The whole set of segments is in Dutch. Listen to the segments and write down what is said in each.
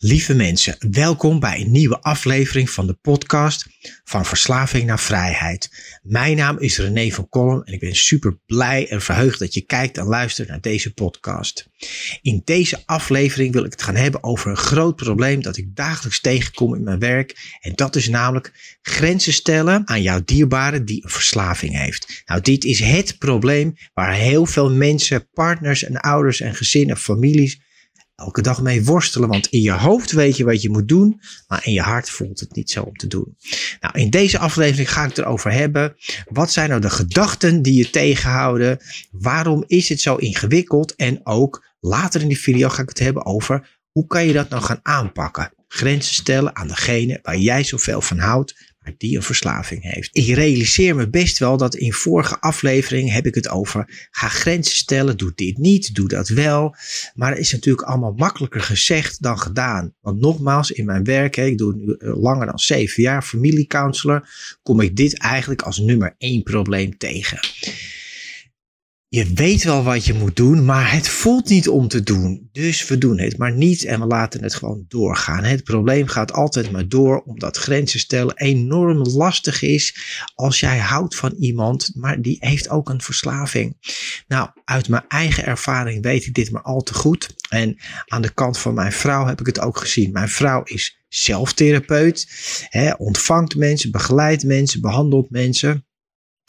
Lieve mensen, welkom bij een nieuwe aflevering van de podcast Van Verslaving naar Vrijheid. Mijn naam is René van Kolm en ik ben super blij en verheugd dat je kijkt en luistert naar deze podcast. In deze aflevering wil ik het gaan hebben over een groot probleem dat ik dagelijks tegenkom in mijn werk. En dat is namelijk grenzen stellen aan jouw dierbare die een verslaving heeft. Nou, dit is het probleem waar heel veel mensen, partners en ouders en gezinnen, families elke dag mee worstelen. Want in je hoofd weet je wat je moet doen, maar in je hart voelt het niet zo om te doen. Nou, in deze aflevering ga ik het erover hebben. Wat zijn nou de gedachten die je tegenhouden? Waarom is het zo ingewikkeld? En ook later in die video ga ik het hebben over hoe kan je dat nou gaan aanpakken? Grenzen stellen aan degene waar jij zoveel van houdt die een verslaving heeft. Ik realiseer me best wel dat in vorige aflevering heb ik het over ga grenzen stellen, doe dit niet, doe dat wel. Maar het is natuurlijk allemaal makkelijker gezegd dan gedaan. Want nogmaals, in mijn werk, ik doe nu eh, langer dan zeven jaar familiecounselor, kom ik dit eigenlijk als nummer één probleem tegen je weet wel wat je moet doen, maar het voelt niet om te doen. Dus we doen het maar niet en we laten het gewoon doorgaan. Het probleem gaat altijd maar door, omdat grenzen stellen enorm lastig is als jij houdt van iemand, maar die heeft ook een verslaving. Nou, uit mijn eigen ervaring weet ik dit maar al te goed. En aan de kant van mijn vrouw heb ik het ook gezien. Mijn vrouw is zelftherapeut, hè, ontvangt mensen, begeleidt mensen, behandelt mensen.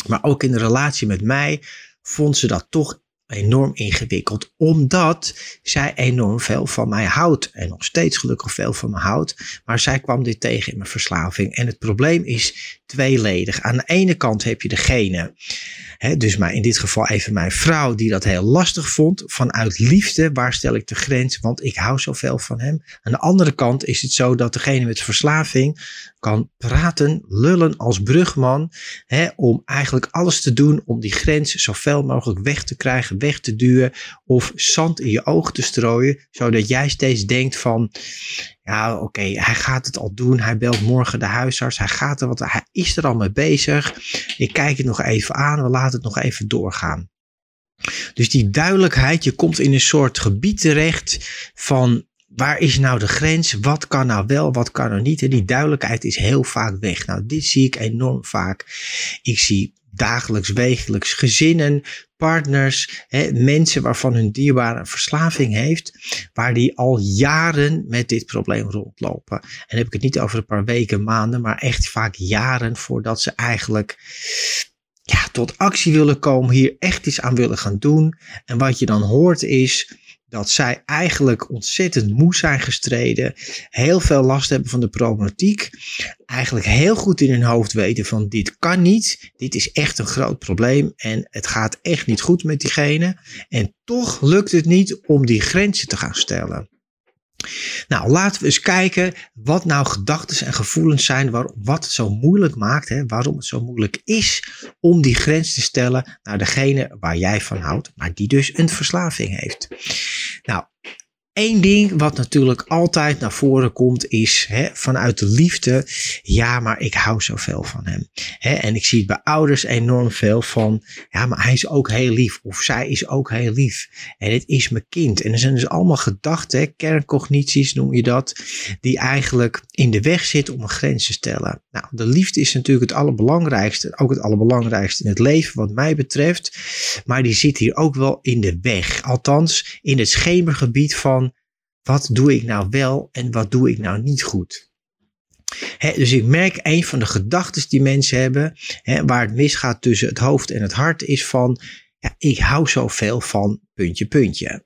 Maar ook in de relatie met mij vond ze dat toch enorm ingewikkeld, omdat zij enorm veel van mij houdt en nog steeds gelukkig veel van me houdt. Maar zij kwam dit tegen in mijn verslaving. En het probleem is tweeledig. Aan de ene kant heb je degene dus maar in dit geval even mijn vrouw, die dat heel lastig vond. Vanuit liefde, waar stel ik de grens? Want ik hou zoveel van hem. Aan de andere kant is het zo dat degene met verslaving kan praten, lullen als brugman. om eigenlijk alles te doen om die grens zoveel mogelijk weg te krijgen, weg te duwen. Of zand in je ogen te strooien. Zodat jij steeds denkt van, ja, oké, hij gaat het al doen. Hij belt morgen de huisarts. Hij gaat er wat, hij is er al mee bezig. Ik kijk het nog even aan. We laten het nog even doorgaan. Dus die duidelijkheid, je komt in een soort gebied terecht van waar is nou de grens? Wat kan nou wel, wat kan er niet? En die duidelijkheid is heel vaak weg. Nou, dit zie ik enorm vaak. Ik zie dagelijks, wekelijks gezinnen, partners, hè, mensen waarvan hun dierbare verslaving heeft, waar die al jaren met dit probleem rondlopen. En dan heb ik het niet over een paar weken, maanden, maar echt vaak jaren voordat ze eigenlijk ja, tot actie willen komen, hier echt iets aan willen gaan doen. En wat je dan hoort is dat zij eigenlijk ontzettend moe zijn gestreden, heel veel last hebben van de problematiek, eigenlijk heel goed in hun hoofd weten van dit kan niet, dit is echt een groot probleem en het gaat echt niet goed met diegene en toch lukt het niet om die grenzen te gaan stellen. Nou, laten we eens kijken wat nou gedachten en gevoelens zijn, waar, wat het zo moeilijk maakt, hè, waarom het zo moeilijk is om die grens te stellen naar degene waar jij van houdt, maar die dus een verslaving heeft. Nou, Eén ding wat natuurlijk altijd naar voren komt is hè, vanuit de liefde. Ja, maar ik hou zoveel van hem. Hè, en ik zie bij ouders enorm veel van. Ja, maar hij is ook heel lief. Of zij is ook heel lief. En het is mijn kind. En er zijn dus allemaal gedachten, kerncognities noem je dat. Die eigenlijk in de weg zitten om een grens te stellen. Nou, de liefde is natuurlijk het allerbelangrijkste. Ook het allerbelangrijkste in het leven wat mij betreft. Maar die zit hier ook wel in de weg. Althans, in het schemergebied van wat doe ik nou wel en wat doe ik nou niet goed? dus ik merk een van de gedachten die mensen hebben, waar het misgaat tussen het hoofd en het hart, is van ja, ik hou zoveel van puntje, puntje.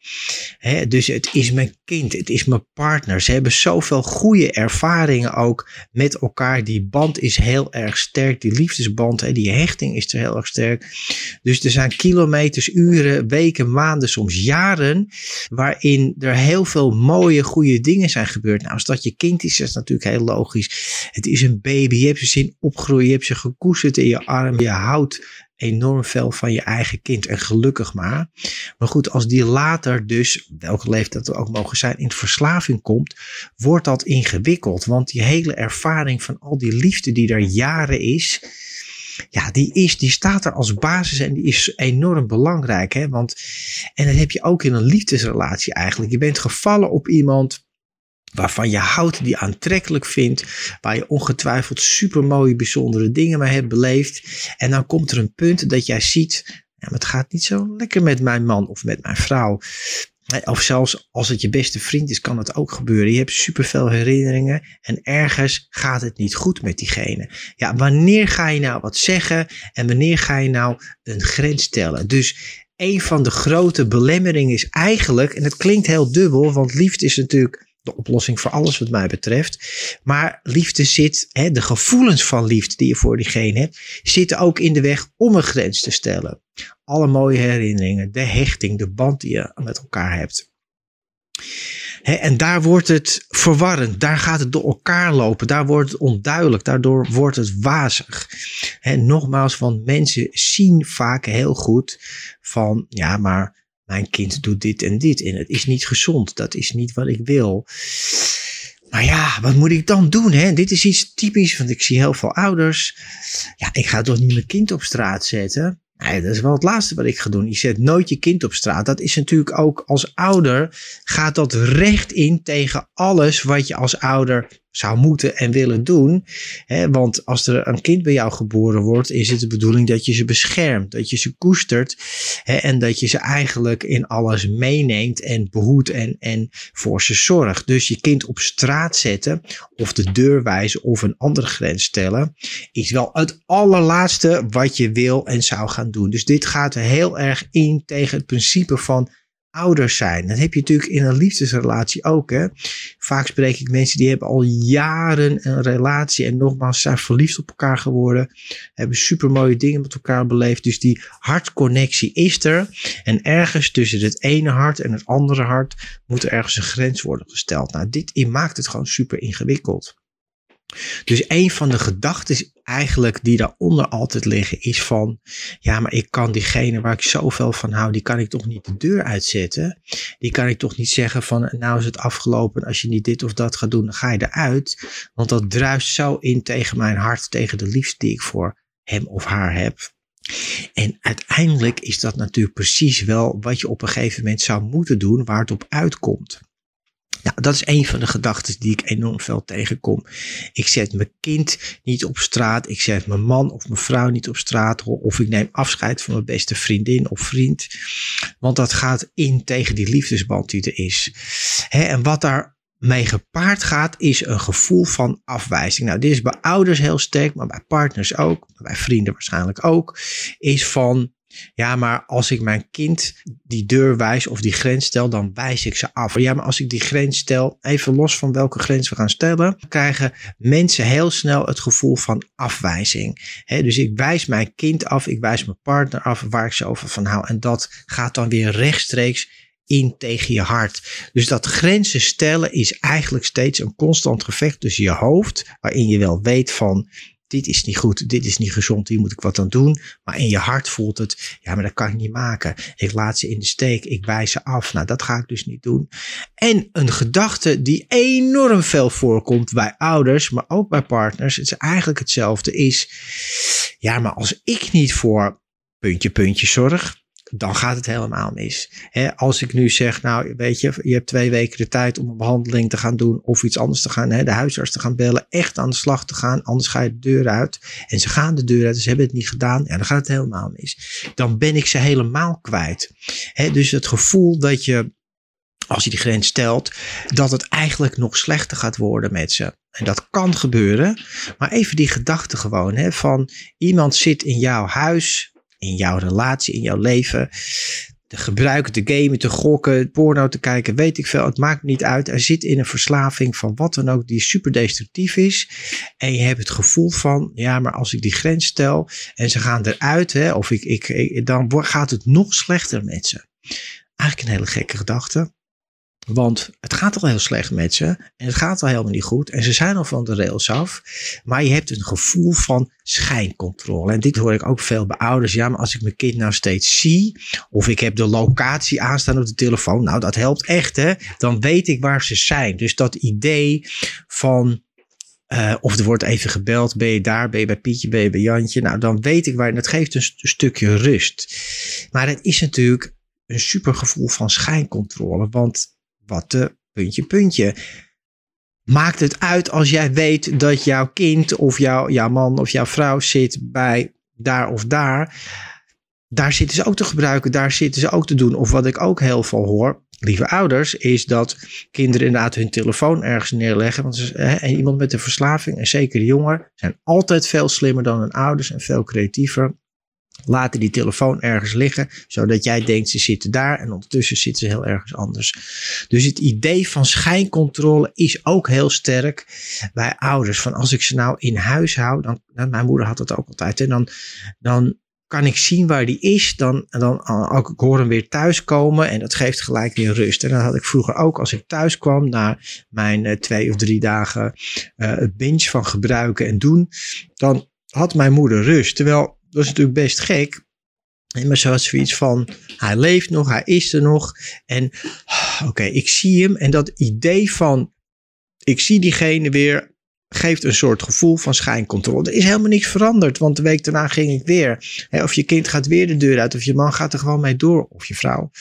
dus het is mijn kind, het is mijn partner. Ze hebben zoveel goede ervaringen ook met elkaar. Die band is heel erg sterk, die liefdesband, die hechting is er heel erg sterk. Dus er zijn kilometers, uren, weken, maanden, soms jaren, waarin er heel veel mooie, goede dingen zijn gebeurd. Nou, als dat je kind is, is dat natuurlijk heel logisch. Het is een baby, je hebt ze zien opgroeien, je hebt ze gekoesterd in je arm, je houdt enorm veel van je eigen kind. En gelukkig maar. Maar goed, als die later dus, welke leeftijd het ook mogen zijn, in verslaving komt, wordt dat ingewikkeld. Want die hele ervaring van al die liefde die er jaren is, ja, die, is, die staat er als basis en die is enorm belangrijk. Hè? Want, en dat heb je ook in een liefdesrelatie eigenlijk. Je bent gevallen op iemand waarvan je houdt, die aantrekkelijk vindt, waar je ongetwijfeld super mooie, bijzondere dingen mee hebt beleefd. En dan komt er een punt dat jij ziet, ja, het gaat niet zo lekker met mijn man of met mijn vrouw. Of zelfs als het je beste vriend is, kan het ook gebeuren. Je hebt superveel herinneringen en ergens gaat het niet goed met diegene. Ja, wanneer ga je nou wat zeggen en wanneer ga je nou een grens stellen? Dus een van de grote belemmeringen is eigenlijk, en het klinkt heel dubbel, want liefde is natuurlijk de oplossing voor alles wat mij betreft. Maar liefde zit, hè, de gevoelens van liefde die je voor diegene hebt, zitten ook in de weg om een grens te stellen. Alle mooie herinneringen, de hechting, de band die je met elkaar hebt. en daar wordt het verwarrend, daar gaat het door elkaar lopen, daar wordt het onduidelijk, daardoor wordt het wazig. He, nogmaals, want mensen zien vaak heel goed van, ja, maar mijn kind doet dit en dit en het is niet gezond, dat is niet wat ik wil. Maar ja, wat moet ik dan doen? Hè? Dit is iets typisch, want ik zie heel veel ouders. Ja, ik ga toch niet mijn kind op straat zetten? Nee, dat is wel het laatste wat ik ga doen. Je zet nooit je kind op straat. Dat is natuurlijk ook als ouder, gaat dat recht in tegen alles wat je als ouder zou moeten en willen doen. want als er een kind bij jou geboren wordt, is het de bedoeling dat je ze beschermt, dat je ze koestert en dat je ze eigenlijk in alles meeneemt en behoedt en, en voor ze zorgt. Dus je kind op straat zetten of de deur wijzen of een andere grens stellen, is wel het allerlaatste wat je wil en zou gaan doen. Dus dit gaat heel erg in tegen het principe van ouders zijn. Dat heb je natuurlijk in een liefdesrelatie ook. Hè? Vaak spreek ik mensen die hebben al jaren een relatie en nogmaals zijn verliefd op elkaar geworden. Hebben super mooie dingen met elkaar beleefd. Dus die hartconnectie is er. En ergens tussen het ene hart en het andere hart moet er ergens een grens worden gesteld. Nou, dit maakt het gewoon super ingewikkeld. Dus een van de gedachten eigenlijk die daaronder altijd liggen is van, ja, maar ik kan diegene waar ik zoveel van hou, die kan ik toch niet de deur uitzetten. Die kan ik toch niet zeggen van, nou is het afgelopen, als je niet dit of dat gaat doen, dan ga je eruit. Want dat druist zo in tegen mijn hart, tegen de liefde die ik voor hem of haar heb. En uiteindelijk is dat natuurlijk precies wel wat je op een gegeven moment zou moeten doen, waar het op uitkomt. Nou, dat is een van de gedachten die ik enorm veel tegenkom. Ik zet mijn kind niet op straat. Ik zet mijn man of mijn vrouw niet op straat. Of ik neem afscheid van mijn beste vriendin of vriend. Want dat gaat in tegen die liefdesband die er is. en wat daar mee gepaard gaat, is een gevoel van afwijzing. Nou, dit is bij ouders heel sterk, maar bij partners ook, bij vrienden waarschijnlijk ook, is van ja, maar als ik mijn kind die deur wijs of die grens stel, dan wijs ik ze af. Ja, maar als ik die grens stel, even los van welke grens we gaan stellen, krijgen mensen heel snel het gevoel van afwijzing. dus ik wijs mijn kind af, ik wijs mijn partner af waar ik zoveel van hou. En dat gaat dan weer rechtstreeks in tegen je hart. Dus dat grenzen stellen is eigenlijk steeds een constant gevecht tussen je hoofd, waarin je wel weet van dit is niet goed, dit is niet gezond, hier moet ik wat aan doen. Maar in je hart voelt het, ja, maar dat kan ik niet maken. Ik laat ze in de steek, ik wijs ze af. Nou, dat ga ik dus niet doen. En een gedachte die enorm veel voorkomt bij ouders, maar ook bij partners, het is eigenlijk hetzelfde, is, ja, maar als ik niet voor puntje, puntje zorg, dan gaat het helemaal mis. als ik nu zeg, nou weet je, je hebt twee weken de tijd om een behandeling te gaan doen of iets anders te gaan, de huisarts te gaan bellen, echt aan de slag te gaan, anders ga je de deur uit. En ze gaan de deur uit, ze hebben het niet gedaan, en dan gaat het helemaal mis. Dan ben ik ze helemaal kwijt. dus het gevoel dat je als je die grens stelt, dat het eigenlijk nog slechter gaat worden met ze. En dat kan gebeuren, maar even die gedachte gewoon van iemand zit in jouw huis, in jouw relatie, in jouw leven, te gebruiken, te gamen, te gokken, porno te kijken, weet ik veel. Het maakt niet uit. Er zit in een verslaving van wat dan ook die super destructief is. En je hebt het gevoel van, ja, maar als ik die grens stel en ze gaan eruit, hè, of ik, ik, dan gaat het nog slechter met ze. Eigenlijk een hele gekke gedachte. Want het gaat al heel slecht met ze. En het gaat al helemaal niet goed. En ze zijn al van de rails af. Maar je hebt een gevoel van schijncontrole. En dit hoor ik ook veel bij ouders. Ja, maar als ik mijn kind nou steeds zie. Of ik heb de locatie aanstaan op de telefoon. Nou, dat helpt echt hè. Dan weet ik waar ze zijn. Dus dat idee van... Uh, of er wordt even gebeld, ben je daar, ben je bij Pietje, ben je bij Jantje. Nou, dan weet ik waar. En dat geeft een, een stukje rust. Maar het is natuurlijk een super gevoel van schijncontrole. Want wat de puntje, puntje. Maakt het uit als jij weet dat jouw kind of jouw, jouw man of jouw vrouw zit bij daar of daar. Daar zitten ze ook te gebruiken, daar zitten ze ook te doen. Of wat ik ook heel veel hoor, lieve ouders, is dat kinderen inderdaad hun telefoon ergens neerleggen. Want hè, en iemand met een verslaving, en zeker de jongeren, zijn altijd veel slimmer dan hun ouders en veel creatiever laten die telefoon ergens liggen, zodat jij denkt ze zitten daar en ondertussen zitten ze heel ergens anders. Dus het idee van schijncontrole is ook heel sterk bij ouders. Van als ik ze nou in huis hou, dan, nou, mijn moeder had dat ook altijd, en dan, dan kan ik zien waar die is, dan, dan ook, ik hoor hem weer thuiskomen en dat geeft gelijk weer rust. En dat had ik vroeger ook als ik thuis kwam na mijn uh, twee of drie dagen uh, het binge van gebruiken en doen, dan had mijn moeder rust. Terwijl dat is natuurlijk best gek. Maar zo was zoiets van, hij leeft nog, hij is er nog. En oké, ik zie hem. En dat idee van, ik zie diegene weer, geeft een soort gevoel van schijncontrole. Er is helemaal niks veranderd, want de week daarna ging ik weer. of je kind gaat weer de deur uit, of je man gaat er gewoon mee door, of je vrouw.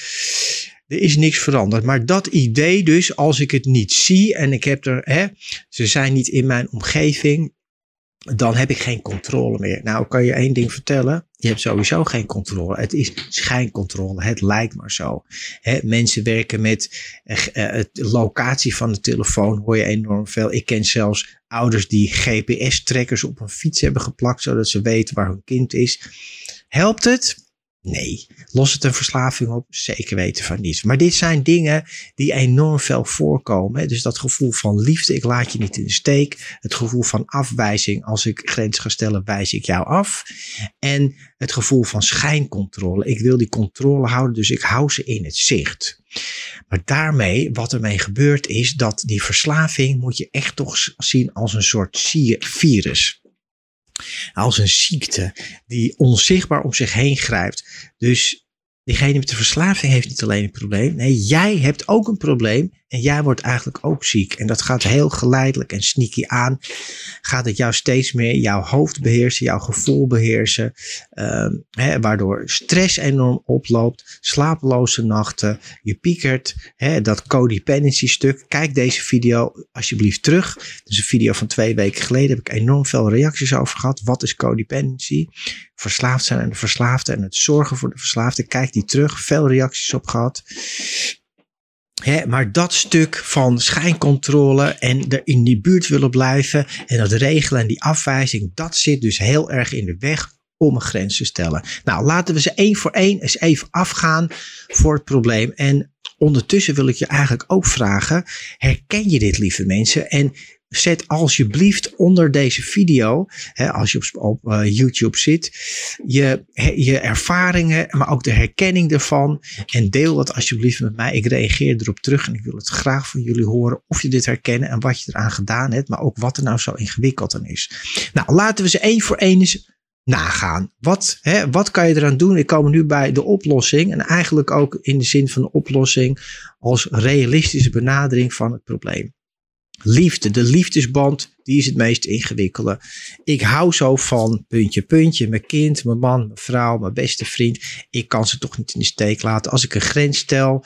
Er is niks veranderd. Maar dat idee dus, als ik het niet zie en ik heb er, hè, ze zijn niet in mijn omgeving, dan heb ik geen controle meer. Nou, kan je één ding vertellen. Je hebt sowieso geen controle. Het is schijncontrole. Het lijkt maar zo. mensen werken met uh, locatie van de telefoon. Hoor je enorm veel. Ik ken zelfs ouders die GPS-trekkers op een fiets hebben geplakt. Zodat ze weten waar hun kind is. Helpt het? Nee. Lost het een verslaving op? Zeker weten van niet. Maar dit zijn dingen die enorm veel voorkomen. Dus dat gevoel van liefde, ik laat je niet in de steek. Het gevoel van afwijzing, als ik grens ga stellen, wijs ik jou af. En het gevoel van schijncontrole. Ik wil die controle houden, dus ik hou ze in het zicht. Maar daarmee, wat ermee gebeurt, is dat die verslaving moet je echt toch zien als een soort virus als een ziekte die onzichtbaar om zich heen grijpt. Dus diegene met de verslaving heeft niet alleen een probleem. Nee, jij hebt ook een probleem en jij wordt eigenlijk ook ziek. En dat gaat heel geleidelijk en sneaky aan. Gaat het jou steeds meer jouw hoofd beheersen, jouw gevoel beheersen. Hè, waardoor stress enorm oploopt. Slapeloze nachten. Je piekert. Dat codependency stuk. Kijk deze video alsjeblieft terug. Dat is een video van twee weken geleden. Heb ik enorm veel reacties over gehad. Wat is codependency? Verslaafd zijn en de verslaafde en het zorgen voor de verslaafde. Kijk die terug. Veel reacties op gehad maar dat stuk van schijncontrole en er in die buurt willen blijven en dat regelen en die afwijzing, dat zit dus heel erg in de weg om een grens te stellen. Nou, laten we ze één voor één eens even afgaan voor het probleem. En ondertussen wil ik je eigenlijk ook vragen, herken je dit lieve mensen? En zet alsjeblieft onder deze video, hè, als je op, op uh, YouTube zit, je, je ervaringen, maar ook de herkenning ervan. En deel dat alsjeblieft met mij. Ik reageer erop terug en ik wil het graag van jullie horen of je dit herkennen en wat je eraan gedaan hebt, maar ook wat er nou zo ingewikkeld aan is. Nou, laten we ze één voor één eens nagaan. Wat, hè, wat kan je eraan doen? Ik kom nu bij de oplossing en eigenlijk ook in de zin van de oplossing als realistische benadering van het probleem. Liefde, de liefdesband, die is het meest ingewikkelde. Ik hou zo van puntje, puntje, mijn kind, mijn man, mijn vrouw, mijn beste vriend. Ik kan ze toch niet in de steek laten. Als ik een grens stel,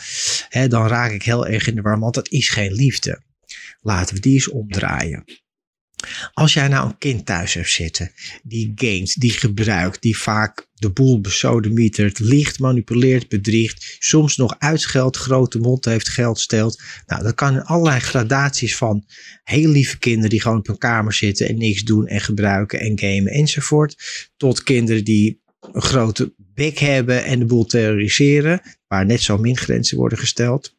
hè, dan raak ik heel erg in de war, want dat is geen liefde. Laten we die eens omdraaien. Als jij nou een kind thuis hebt zitten, die gamet, die gebruikt, die vaak de boel besodemietert, liegt, manipuleert, bedriegt, soms nog uitscheldt, grote mond heeft, geld stelt. Nou, dat kan in allerlei gradaties van heel lieve kinderen die gewoon op hun kamer zitten en niks doen en gebruiken en gamen enzovoort, tot kinderen die een grote bek hebben en de boel terroriseren, waar net zo min grenzen worden gesteld.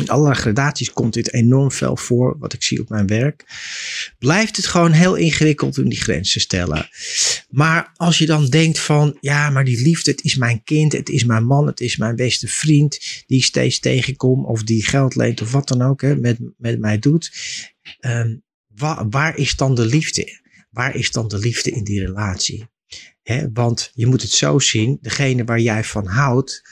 In allerlei gradaties komt dit enorm veel voor, wat ik zie op mijn werk. Blijft het gewoon heel ingewikkeld om die grenzen te stellen. Maar als je dan denkt van, ja, maar die liefde, het is mijn kind, het is mijn man, het is mijn beste vriend, die steeds tegenkom, of die geld leent, of wat dan ook, hè, met, met mij doet. Waar, waar is dan de liefde? Waar is dan de liefde in die relatie? Want je moet het zo zien, degene waar jij van houdt,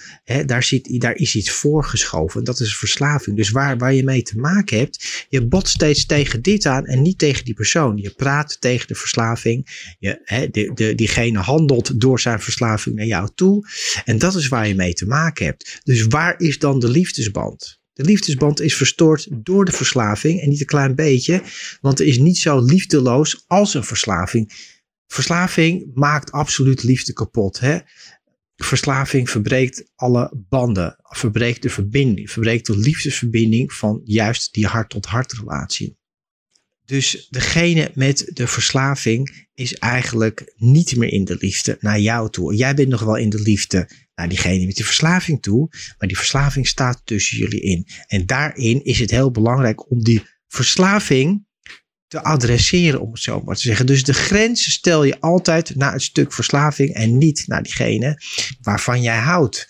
daar, zit, daar is iets voorgeschoven. Dat is verslaving. Dus waar, waar je mee te maken hebt, je bot steeds tegen dit aan en niet tegen die persoon. Je praat tegen de verslaving. Je, de, de, diegene handelt door zijn verslaving naar jou toe. En dat is waar je mee te maken hebt. Dus waar is dan de liefdesband? De liefdesband is verstoord door de verslaving en niet een klein beetje, want er is niet zo liefdeloos als een verslaving. Verslaving maakt absoluut liefde kapot. Hè? Verslaving verbreekt alle banden, verbreekt de verbinding, verbreekt de liefdesverbinding van juist die hart-tot-hart relatie. Dus degene met de verslaving is eigenlijk niet meer in de liefde naar jou toe. Jij bent nog wel in de liefde naar diegene met die verslaving toe, maar die verslaving staat tussen jullie in. En daarin is het heel belangrijk om die verslaving te adresseren, om het zo maar te zeggen. Dus de grens stel je altijd naar het stuk verslaving en niet naar diegene waarvan jij houdt.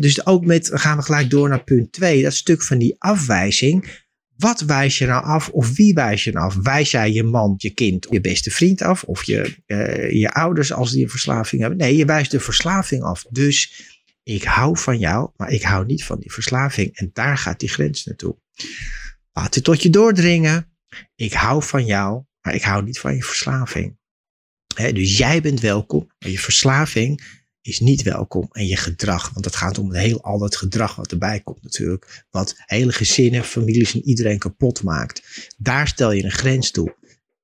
dus ook met, gaan we gelijk door naar punt 2, dat stuk van die afwijzing. Wat wijs je nou af of wie wijs je nou af? Wijs jij je man, je kind, je beste vriend af of je, uh, je ouders als die een verslaving hebben? Nee, je wijst de verslaving af. Dus ik hou van jou, maar ik hou niet van die verslaving. En daar gaat die grens naartoe. Laat het tot je doordringen ik hou van jou, maar ik hou niet van je verslaving. dus jij bent welkom, maar je verslaving is niet welkom. En je gedrag, want het gaat om heel, al dat gedrag wat erbij komt natuurlijk. Wat hele gezinnen, families en iedereen kapot maakt. Daar stel je een grens toe.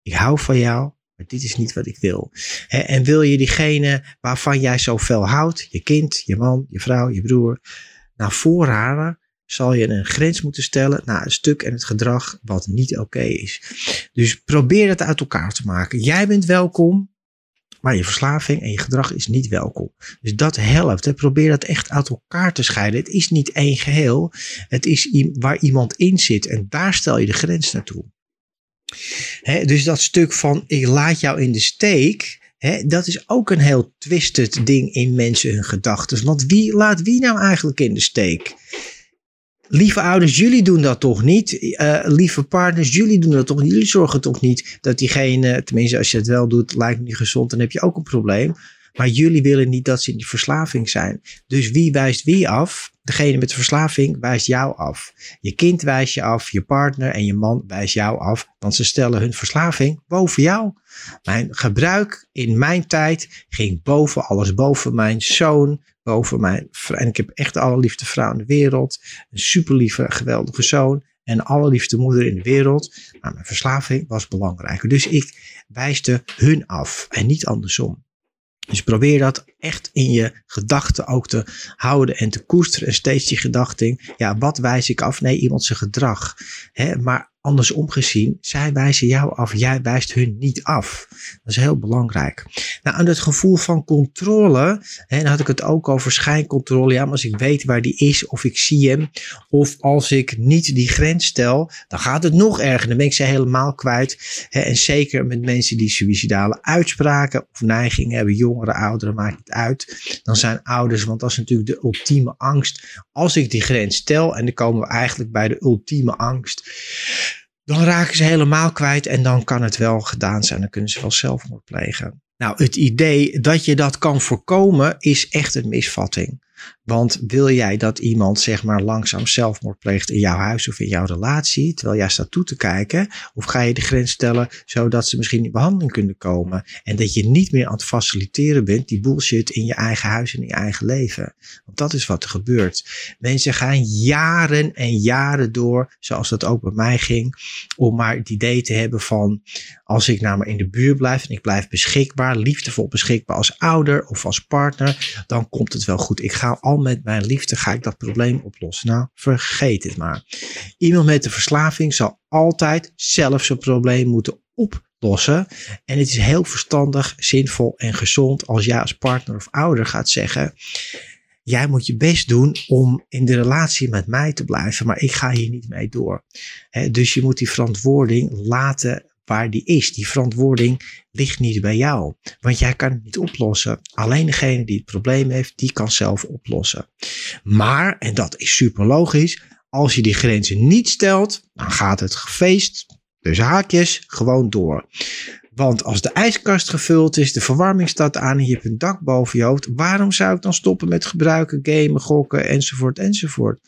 Ik hou van jou, maar dit is niet wat ik wil. en wil je diegene waarvan jij zoveel houdt, je kind, je man, je vrouw, je broer, naar voren halen, zal je een grens moeten stellen naar het stuk en het gedrag wat niet oké is. Dus probeer het uit elkaar te maken. Jij bent welkom, maar je verslaving en je gedrag is niet welkom. Dus dat helpt. Hè. Probeer dat echt uit elkaar te scheiden. Het is niet één geheel. Het is waar iemand in zit en daar stel je de grens naartoe. dus dat stuk van ik laat jou in de steek, dat is ook een heel twisted ding in mensen hun gedachten. Want wie laat wie nou eigenlijk in de steek? Lieve ouders, jullie doen dat toch niet? Uh, lieve partners, jullie doen dat toch niet? Jullie zorgen toch niet dat diegene, tenminste als je het wel doet, lijkt niet gezond, dan heb je ook een probleem. Maar jullie willen niet dat ze in die verslaving zijn. Dus wie wijst wie af? Degene met de verslaving wijst jou af. Je kind wijst je af, je partner en je man wijst jou af, want ze stellen hun verslaving boven jou. Mijn gebruik in mijn tijd ging boven alles, boven mijn zoon, boven mijn. En ik heb echt de allerliefste vrouw in de wereld, een superlieve, geweldige zoon en de allerliefste moeder in de wereld. Maar mijn verslaving was belangrijker. Dus ik wijste hun af en niet andersom. Dus probeer dat echt in je gedachten ook te houden en te koesteren. En steeds die gedachting, ja, wat wijs ik af? Nee, iemand zijn gedrag. Hè? Maar andersom gezien, zij wijzen jou af, jij wijst hun niet af. Dat is heel belangrijk. Nou, en het gevoel van controle, hè, dan had ik het ook over schijncontrole. Ja, maar als ik weet waar die is, of ik zie hem, of als ik niet die grens stel, dan gaat het nog erger. Dan ben ik ze helemaal kwijt. Hè, en zeker met mensen die suïcidale uitspraken of neigingen hebben, jongeren, ouderen, maakt het uit. Dan zijn ouders, want dat is natuurlijk de ultieme angst. Als ik die grens stel, en dan komen we eigenlijk bij de ultieme angst dan raken ze helemaal kwijt en dan kan het wel gedaan zijn. Dan kunnen ze wel zelfmoord plegen. Nou, het idee dat je dat kan voorkomen is echt een misvatting. Want wil jij dat iemand zeg maar langzaam zelfmoord pleegt in jouw huis of in jouw relatie, terwijl jij staat toe te kijken? Of ga je de grens stellen zodat ze misschien in behandeling kunnen komen en dat je niet meer aan het faciliteren bent die bullshit in je eigen huis en in je eigen leven? Want dat is wat er gebeurt. Mensen gaan jaren en jaren door, zoals dat ook bij mij ging, om maar het idee te hebben van als ik nou maar in de buurt blijf en ik blijf beschikbaar, liefdevol beschikbaar als ouder of als partner, dan komt het wel goed. Ik ga al met mijn liefde ga ik dat probleem oplossen. Nou, vergeet het maar. Iemand met de verslaving zal altijd zelf zijn probleem moeten oplossen. En het is heel verstandig, zinvol en gezond als jij als partner of ouder gaat zeggen. Jij moet je best doen om in de relatie met mij te blijven, maar ik ga hier niet mee door. dus je moet die verantwoording laten waar die is. Die verantwoording ligt niet bij jou, want jij kan het niet oplossen. Alleen degene die het probleem heeft, die kan zelf oplossen. Maar, en dat is super logisch, als je die grenzen niet stelt, dan gaat het feest, dus haakjes, gewoon door. Want als de ijskast gevuld is, de verwarming staat aan en je hebt een dak boven je hoofd, waarom zou ik dan stoppen met gebruiken, gamen, gokken enzovoort enzovoort?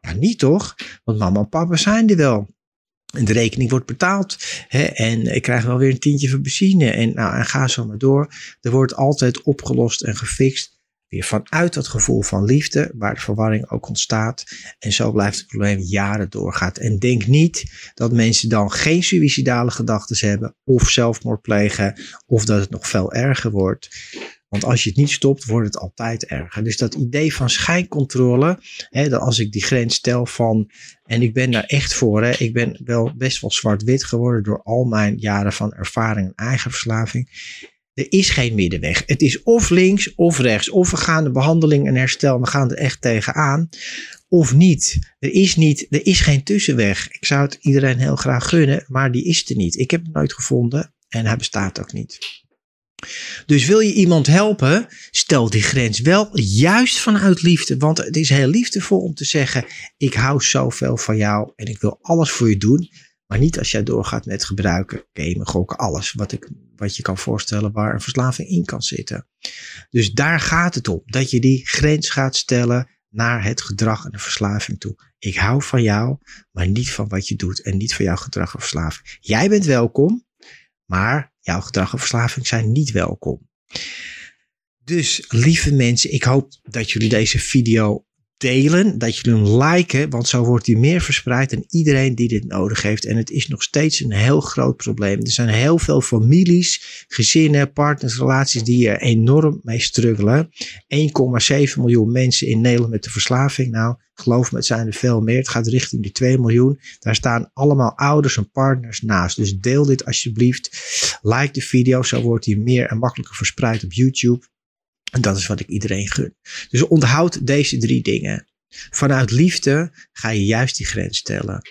Ja, niet toch? Want mama en papa zijn er wel. De rekening wordt betaald. Hè, en ik krijg wel weer een tientje van benzine. En, nou, en ga zo maar door. Er wordt altijd opgelost en gefixt. Weer vanuit dat gevoel van liefde, waar de verwarring ook ontstaat. En zo blijft het probleem jaren doorgaan. En denk niet dat mensen dan geen suïcidale gedachten hebben. Of zelfmoord plegen. Of dat het nog veel erger wordt. Want als je het niet stopt, wordt het altijd erger. Dus dat idee van schijncontrole, hè, dat als ik die grens stel van, en ik ben daar echt voor, hè, ik ben wel best wel zwart-wit geworden door al mijn jaren van ervaring en eigen verslaving. Er is geen middenweg. Het is of links of rechts. Of we gaan de behandeling en herstel, we gaan er echt tegenaan. Of niet. Er is, niet. er is geen tussenweg. Ik zou het iedereen heel graag gunnen, maar die is er niet. Ik heb hem nooit gevonden en hij bestaat ook niet. Dus wil je iemand helpen, stel die grens wel juist vanuit liefde. Want het is heel liefdevol om te zeggen: Ik hou zoveel van jou en ik wil alles voor je doen. Maar niet als jij doorgaat met gebruiken, gamen, gokken, alles wat, ik, wat je kan voorstellen waar een verslaving in kan zitten. Dus daar gaat het om. Dat je die grens gaat stellen naar het gedrag en de verslaving toe. Ik hou van jou, maar niet van wat je doet en niet van jouw gedrag of verslaving. Jij bent welkom, maar jouw gedrag en verslaving zijn niet welkom. Dus lieve mensen, ik hoop dat jullie deze video delen, dat jullie hem liken, want zo wordt hij meer verspreid en iedereen die dit nodig heeft. En het is nog steeds een heel groot probleem. Er zijn heel veel families, gezinnen, partners, relaties die er enorm mee struggelen. 1,7 miljoen mensen in Nederland met de verslaving. Nou, geloof me, het zijn er veel meer. Het gaat richting die 2 miljoen. Daar staan allemaal ouders en partners naast. Dus deel dit alsjeblieft. Like de video, zo wordt hij meer en makkelijker verspreid op YouTube. En dat is wat ik iedereen gun. Dus onthoud deze drie dingen. Vanuit liefde ga je juist die grens stellen.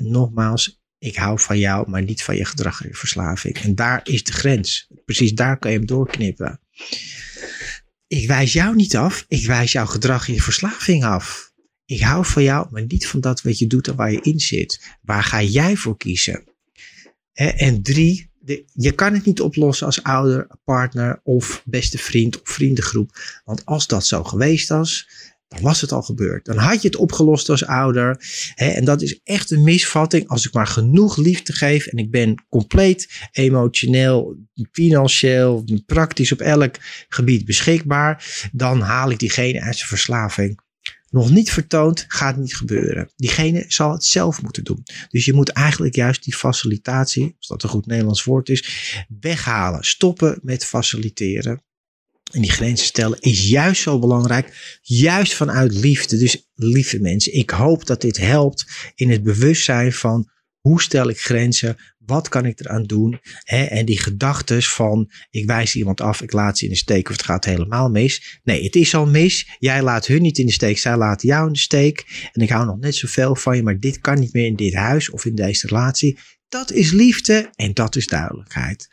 nogmaals, ik hou van jou, maar niet van je gedrag en je verslaving. En daar is de grens. Precies daar kan je hem doorknippen. Ik wijs jou niet af, ik wijs jouw gedrag en je verslaving af. Ik hou van jou, maar niet van dat wat je doet en waar je in zit. Waar ga jij voor kiezen? En drie, je kan het niet oplossen als ouder, partner of beste vriend of vriendengroep. Want als dat zo geweest was, dan was het al gebeurd. Dan had je het opgelost als ouder. Hè, en dat is echt een misvatting. Als ik maar genoeg liefde geef en ik ben compleet emotioneel, financieel, praktisch op elk gebied beschikbaar, dan haal ik diegene uit zijn verslaving nog niet vertoond, gaat niet gebeuren. Diegene zal het zelf moeten doen. Dus je moet eigenlijk juist die facilitatie, als dat een goed Nederlands woord is, weghalen. Stoppen met faciliteren. En die grenzen stellen is juist zo belangrijk, juist vanuit liefde. Dus lieve mensen, ik hoop dat dit helpt in het bewustzijn van hoe stel ik grenzen? Wat kan ik eraan doen? en die gedachten van ik wijs iemand af, ik laat ze in de steek of het gaat helemaal mis. Nee, het is al mis. Jij laat hun niet in de steek, zij laten jou in de steek. En ik hou nog net zoveel van je, maar dit kan niet meer in dit huis of in deze relatie. Dat is liefde en dat is duidelijkheid.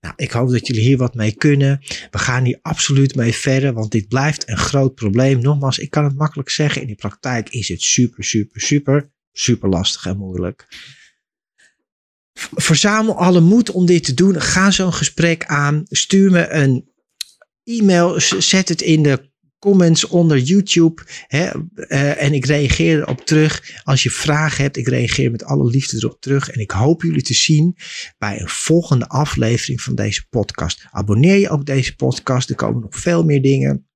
Nou, ik hoop dat jullie hier wat mee kunnen. We gaan hier absoluut mee verder, want dit blijft een groot probleem. Nogmaals, ik kan het makkelijk zeggen. In de praktijk is het super, super, super, super lastig en moeilijk. Verzamel alle moed om dit te doen. Ga zo'n gesprek aan. Stuur me een e-mail. Zet het in de comments onder YouTube. Hè, uh, en ik reageer erop terug. Als je vragen hebt, ik reageer met alle liefde erop terug. En ik hoop jullie te zien bij een volgende aflevering van deze podcast. Abonneer je op deze podcast. Er komen nog veel meer dingen.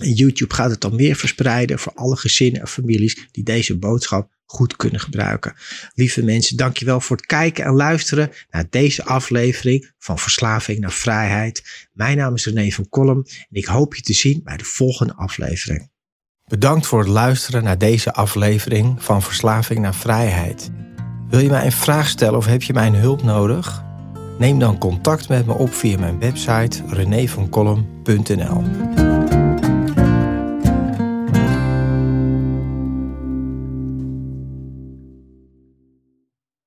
En YouTube gaat het dan meer verspreiden voor alle gezinnen en families die deze boodschap goed kunnen gebruiken. Lieve mensen, dankjewel voor het kijken en luisteren naar deze aflevering van Verslaving naar Vrijheid. Mijn naam is René van Kolm en ik hoop je te zien bij de volgende aflevering. Bedankt voor het luisteren naar deze aflevering van Verslaving naar Vrijheid. Wil je mij een vraag stellen of heb je mijn hulp nodig? Neem dan contact met me op via mijn website renévankolm.nl.